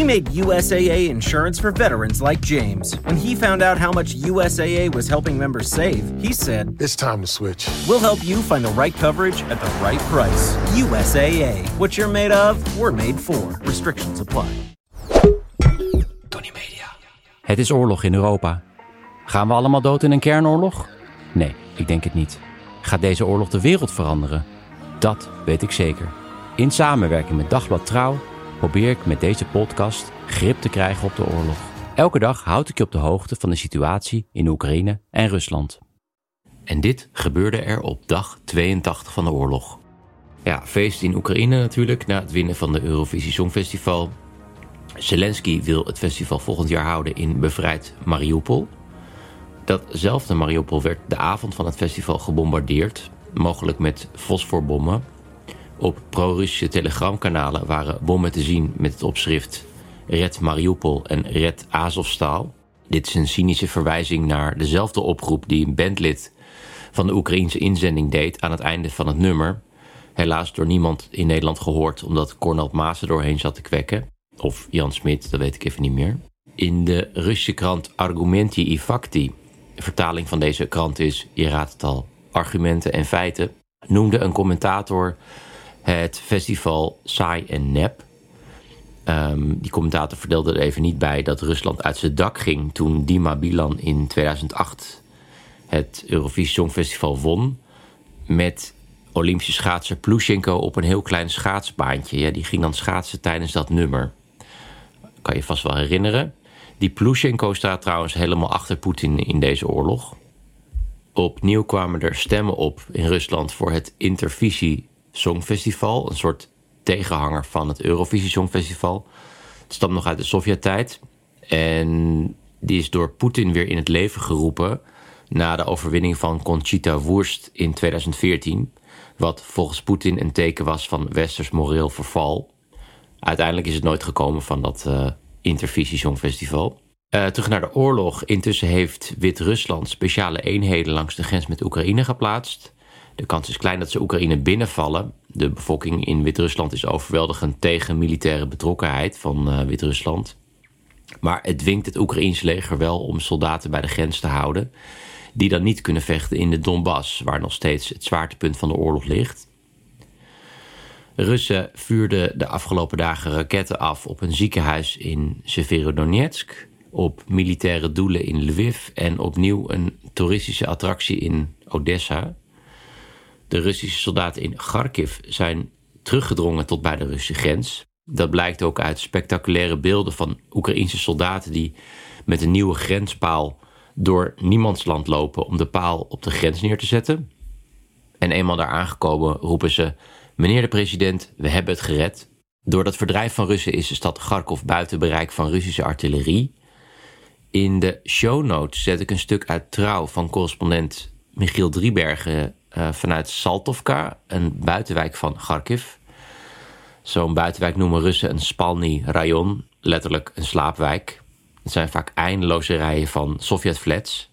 We made USAA insurance for veterans like James. When he found out how much USAA was helping members save, he said, It's time to switch. We'll help you find the right coverage at the right price. USAA. What you're made of, we're made for. Restrictions apply. Tony Media. Het is oorlog in Europa. Gaan we allemaal dood in een kernoorlog? Nee, ik denk het niet. Gaat deze oorlog de wereld veranderen? Dat weet ik zeker. In samenwerking met Dagblad Trouw probeer ik met deze podcast grip te krijgen op de oorlog. Elke dag houd ik je op de hoogte van de situatie in Oekraïne en Rusland. En dit gebeurde er op dag 82 van de oorlog. Ja, feest in Oekraïne natuurlijk na het winnen van de Eurovisie Songfestival. Zelensky wil het festival volgend jaar houden in bevrijd Mariupol. Datzelfde Mariupol werd de avond van het festival gebombardeerd, mogelijk met fosforbommen. Op pro-Russische telegramkanalen waren bommen te zien met het opschrift Red Mariupol en Red Azovstal. Dit is een cynische verwijzing naar dezelfde oproep die een bandlid van de Oekraïense inzending deed aan het einde van het nummer. Helaas door niemand in Nederland gehoord omdat Cornel Maas er doorheen zat te kwekken. Of Jan Smit, dat weet ik even niet meer. In de Russische krant Argumenti i Fakti, de vertaling van deze krant is, je raadt het al, argumenten en feiten, noemde een commentator het festival saai en nep. Ehm, die commentator verdeelde er even niet bij dat Rusland uit zijn dak ging toen Dima Bilan in 2008 het Eurovisie Songfestival won. Met Olympische schaatser Plushenko op een heel klein schaatsbaantje. Ja, die ging dan schaatsen tijdens dat nummer. Kan je vast wel herinneren. Die Plushenko staat trouwens helemaal achter Poetin in deze oorlog. Opnieuw kwamen er stemmen op in Rusland voor het Intervisie Songfestival. Een soort tegenhanger van het Eurovisie Songfestival. Het stamt nog uit de Sovjet-tijd. En die is door Poetin weer in het leven geroepen na de overwinning van Conchita Wurst in 2014. Wat volgens Poetin een teken was van westers moreel verval. Uiteindelijk is het nooit gekomen van dat uh, Intervisie Songfestival. Uh, terug naar de oorlog. Intussen heeft Wit-Rusland speciale eenheden langs de grens met Oekraïne geplaatst. De kans is klein dat ze Oekraïne binnenvallen. De bevolking in Wit-Rusland is overweldigend tegen militaire betrokkenheid van uh, Wit-Rusland. Maar het dwingt het Oekraïense leger wel om soldaten bij de grens te houden. Die dan niet kunnen vechten in de Donbass, waar nog steeds het zwaartepunt van de oorlog ligt. Russen vuurden de afgelopen dagen raketten af op een ziekenhuis in Severodonetsk, op militaire doelen in Lviv en opnieuw een toeristische attractie in Odessa. De Russische soldaten in Kharkiv zijn teruggedrongen tot bij de Russische grens. Dat blijkt ook uit spectaculaire beelden van Oekraïnse soldaten die met een nieuwe grenspaal door niemandsland lopen om de paal op de grens neer te zetten. En eenmaal daar aangekomen roepen ze: Meneer de president, we hebben het gered. Door dat verdrijf van Russen is de stad Kharkov buiten bereik van Russische artillerie. In de show notes zet ik een stuk uit trouw van correspondent Michiel Driebergen uh, vanuit Saltovka, een buitenwijk van Kharkiv. Zo'n buitenwijk noemen Russen een Spalny rayon, letterlijk een slaapwijk. Het zijn vaak eindeloze rijen van Sovjet-flats.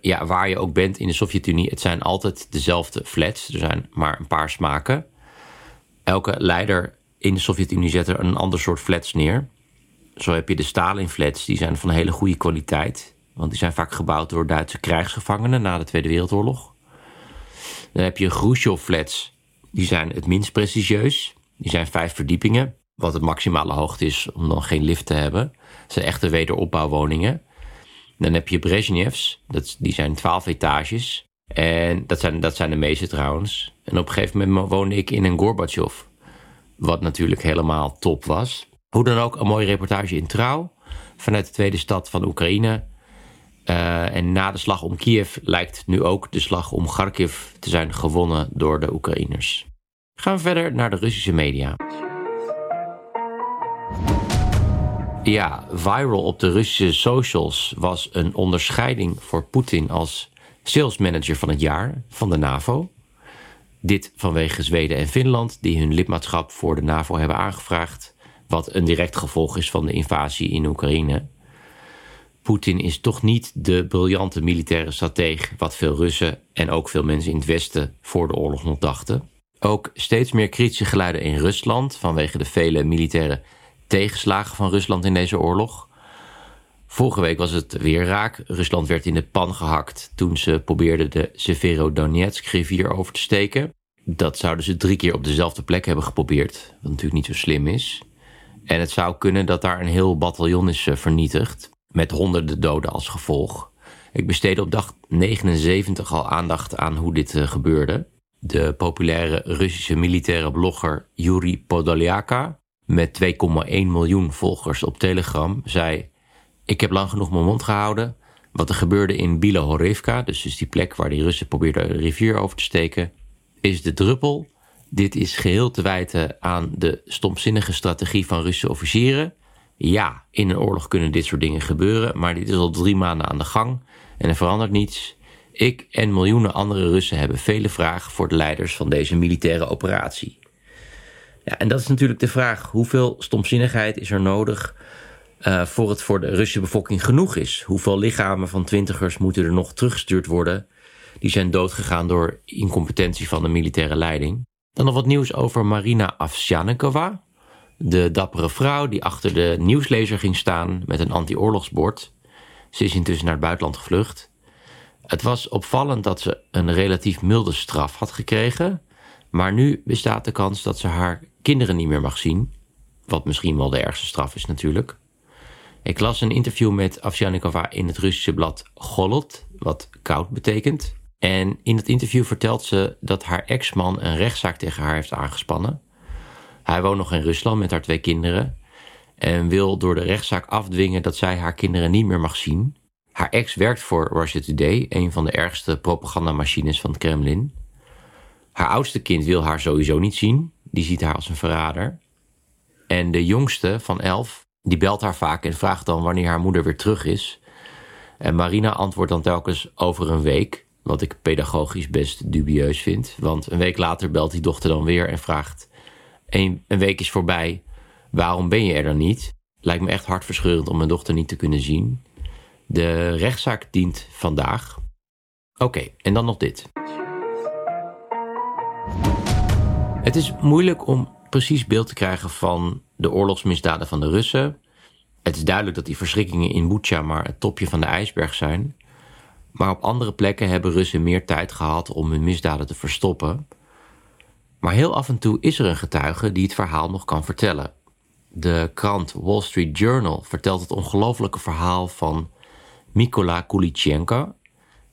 Ja, waar je ook bent in de Sovjet-Unie, het zijn altijd dezelfde flats. Er zijn maar een paar smaken. Elke leider in de Sovjet-Unie zet er een ander soort flats neer. Zo heb je de Stalin-flats, die zijn van hele goede kwaliteit. Want die zijn vaak gebouwd door Duitse krijgsgevangenen na de Tweede Wereldoorlog. Dan heb je Khrushchev-flats. Die zijn het minst prestigieus. Die zijn vijf verdiepingen, wat de maximale hoogte is om dan geen lift te hebben. Dat zijn echte wederopbouwwoningen. Dan heb je Brezhnevs, dat, die zijn twaalf etages. En dat zijn, dat zijn de meeste trouwens. En op een gegeven moment woonde ik in een Gorbachev. Wat natuurlijk helemaal top was. Hoe dan ook, een mooie reportage in Trouw. Vanuit de tweede stad van Oekraïne. Uh, en na de slag om Kiev lijkt nu ook de slag om Kharkiv te zijn gewonnen door de Oekraïners. Gaan we verder naar de Russische media. Ja, viral op de Russische socials was een onderscheiding voor Poetin als salesmanager van het jaar van de NAVO. Dit vanwege Zweden en Finland, die hun lidmaatschap voor de NAVO hebben aangevraagd, wat een direct gevolg is van de invasie in Oekraïne. Poetin is toch niet de briljante militaire stratege, wat veel Russen en ook veel mensen in het Westen voor de oorlog nog dachten. Ook steeds meer kritische geluiden in Rusland vanwege de vele militaire tegenslagen van Rusland in deze oorlog. Vorige week was het weer raak. Rusland werd in de pan gehakt toen ze probeerden de Severodonetsk-rivier over te steken. Dat zouden ze drie keer op dezelfde plek hebben geprobeerd, wat natuurlijk niet zo slim is. En het zou kunnen dat daar een heel bataljon is eh, vernietigd, met honderden doden als gevolg. Ik besteedde op dag 79 al aandacht aan hoe dit eh, gebeurde. De populaire Russische militaire blogger Yuri Podolyaka, met 2,1 miljoen volgers op Telegram, zei: Ik heb lang genoeg mijn mond gehouden. Wat er gebeurde in Bilohorivka, dus, dus die plek waar die Russen probeerden de rivier over te steken, is de druppel. Dit is geheel te wijten aan de stomzinnige strategie van Russische officieren. Ja, in een oorlog kunnen dit soort dingen gebeuren, maar dit is al drie maanden aan de gang en er verandert niets. Ik en miljoenen andere Russen hebben vele vragen voor de leiders van deze militaire operatie. Ja, en dat is natuurlijk de vraag: hoeveel stomzinnigheid is er nodig uh, voor het voor de Russische bevolking genoeg is? Hoeveel lichamen van twintigers moeten er nog teruggestuurd worden? Die zijn doodgegaan door incompetentie van de militaire leiding. Dan nog wat nieuws over Marina Afsjanikova, de dappere vrouw die achter de nieuwslezer ging staan met een anti-oorlogsbord. Ze is intussen naar het buitenland gevlucht. Het was opvallend dat ze een relatief milde straf had gekregen, maar nu bestaat de kans dat ze haar kinderen niet meer mag zien, wat misschien wel de ergste straf is natuurlijk. Ik las een interview met Afsjanikova in het Russische blad Golot, wat koud betekent. En in dat interview vertelt ze dat haar ex-man een rechtszaak tegen haar heeft aangespannen. Hij woont nog in Rusland met haar twee kinderen en wil door de rechtszaak afdwingen dat zij haar kinderen niet meer mag zien. Haar ex werkt voor Russia Today, een van de ergste propagandamachines van het Kremlin. Haar oudste kind wil haar sowieso niet zien, die ziet haar als een verrader. En de jongste van elf, die belt haar vaak en vraagt dan wanneer haar moeder weer terug is. En Marina antwoordt dan telkens over een week, wat ik pedagogisch best dubieus vind. Want een week later belt die dochter dan weer en vraagt: een, een week is voorbij, waarom ben je er dan niet? Lijkt me echt hartverscheurend om mijn dochter niet te kunnen zien. De rechtszaak dient vandaag. Oké, en dan nog dit. Het is moeilijk om precies beeld te krijgen van de oorlogsmisdaden van de Russen. Het is duidelijk dat die verschrikkingen in Bucha maar het topje van de ijsberg zijn. Maar op andere plekken hebben Russen meer tijd gehad om hun misdaden te verstoppen. Maar heel af en toe is er een getuige die het verhaal nog kan vertellen. De krant Wall Street Journal vertelt het ongelofelijke verhaal van Mikola Kulichenko,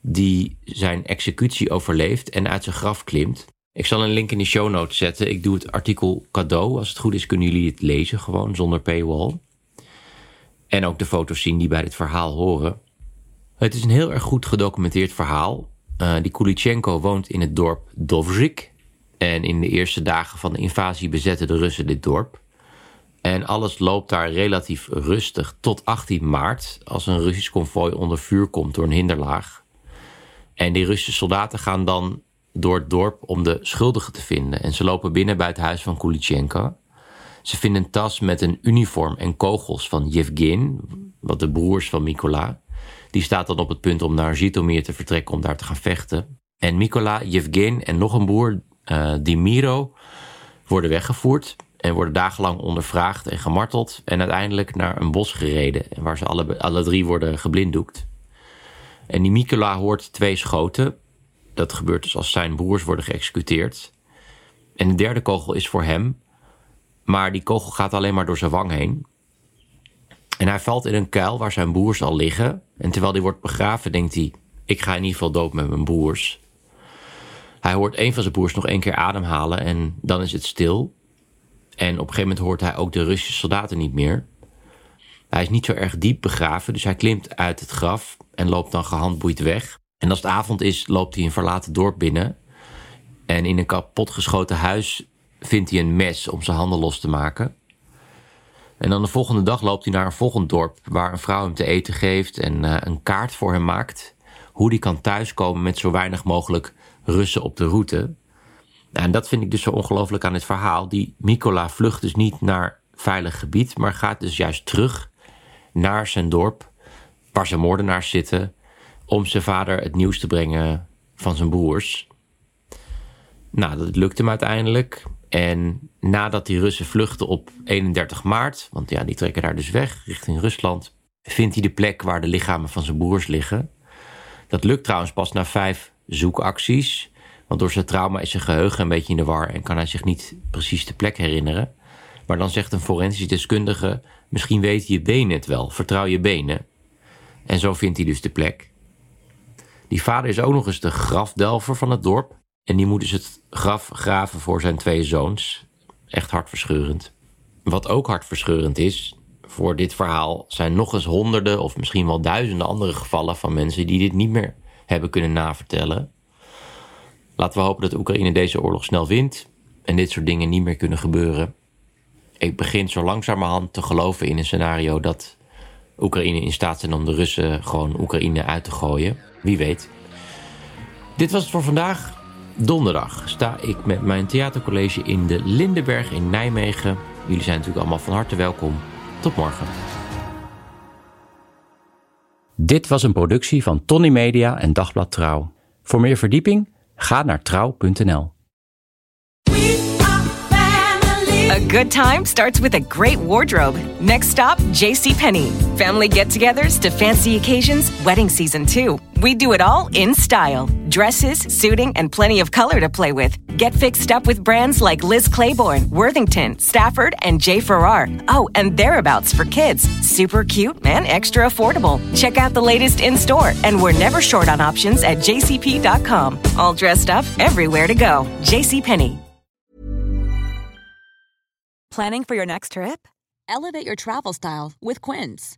die zijn executie overleeft en uit zijn graf klimt. Ik zal een link in de show notes zetten. Ik doe het artikel cadeau. Als het goed is, kunnen jullie het lezen, gewoon zonder paywall. En ook de foto's zien die bij dit verhaal horen. Het is een heel erg goed gedocumenteerd verhaal. Uh, die Kulichenko woont in het dorp Dovzhik. En in de eerste dagen van de invasie bezetten de Russen dit dorp. En alles loopt daar relatief rustig tot 18 maart, als een Russisch konvooi onder vuur komt door een hinderlaag. En die Russische soldaten gaan dan door het dorp om de schuldigen te vinden. En ze lopen binnen bij het huis van Kulichenko. Ze vinden een tas met een uniform en kogels van Yevgen, wat de broers van Mikola. Die staat dan op het punt om naar Zhytomyr te vertrekken om daar te gaan vechten. En Mikola, Yevgen en nog een broer, uh, Dimiro, worden weggevoerd en worden dagenlang ondervraagd en gemarteld en uiteindelijk naar een bos gereden waar ze alle, alle drie worden geblinddoekt. En die Mikola hoort twee schoten. Dat gebeurt dus als zijn broers worden geëxecuteerd. En de derde kogel is voor hem, maar die kogel gaat alleen maar door zijn wang heen. En hij valt in een kuil waar zijn broers al liggen. En terwijl hij wordt begraven, denkt hij: Ik ga in ieder geval dood met mijn broers. Hij hoort een van zijn broers nog één keer ademhalen en dan is het stil. En op een gegeven moment hoort hij ook de Russische soldaten niet meer. Hij is niet zo erg diep begraven, dus hij klimt uit het graf en loopt dan gehandboeid weg. En als het avond is, loopt hij een verlaten dorp binnen. En in een kapotgeschoten huis vindt hij een mes om zijn handen los te maken. En dan de volgende dag loopt hij naar een volgend dorp waar een vrouw hem te eten geeft en uh, een kaart voor hem maakt. Hoe hij kan thuiskomen met zo weinig mogelijk Russen op de route. En dat vind ik dus zo ongelooflijk aan het verhaal. Die Mikola vlucht dus niet naar veilig gebied, maar gaat dus juist terug naar zijn dorp, waar zijn moordenaars zitten, om zijn vader het nieuws te brengen van zijn broers. Nou, dat lukte hem uiteindelijk. En nadat die Russen vluchten op 31 maart, want ja, die trekken daar dus weg richting Rusland, vindt hij de plek waar de lichamen van zijn broers liggen. Dat lukt trouwens pas na vijf zoekacties. Want door zijn trauma is zijn geheugen een beetje in de war en kan hij zich niet precies de plek herinneren. Maar dan zegt een forensisch deskundige: misschien weet je benen het wel, vertrouw je benen. En zo vindt hij dus de plek. Die vader is ook nog eens de grafdelver van het dorp. En die moet dus het graf graven voor zijn twee zoons. Echt hartverscheurend. Wat ook hartverscheurend is, voor dit verhaal zijn nog eens honderden of misschien wel duizenden andere gevallen van mensen die dit niet meer hebben kunnen navertellen. Laten we hopen dat Oekraïne deze oorlog snel wint en dit soort dingen niet meer kunnen gebeuren. Ik begin zo langzamerhand te geloven in een scenario dat Oekraïne in staat zijn om de Russen gewoon Oekraïne uit te gooien. Wie weet. Dit was het voor vandaag. Donderdag sta ik met mijn theatercollege in de Lindenberg in Nijmegen. Jullie zijn natuurlijk allemaal van harte welkom. Tot morgen. Dit was een productie van Tony Media en Dagblad Trouw. Voor meer verdieping ga naar trouw.nl. A good time starts with a great wardrobe. Next stop, JCPenney. Family get togethers to fancy occasions, wedding season too. We do it all in style dresses, suiting, and plenty of color to play with. Get fixed up with brands like Liz Claiborne, Worthington, Stafford, and J. Farrar. Oh, and thereabouts for kids. Super cute and extra affordable. Check out the latest in store, and we're never short on options at jcp.com. All dressed up, everywhere to go. JCPenney. Planning for your next trip? Elevate your travel style with Quince.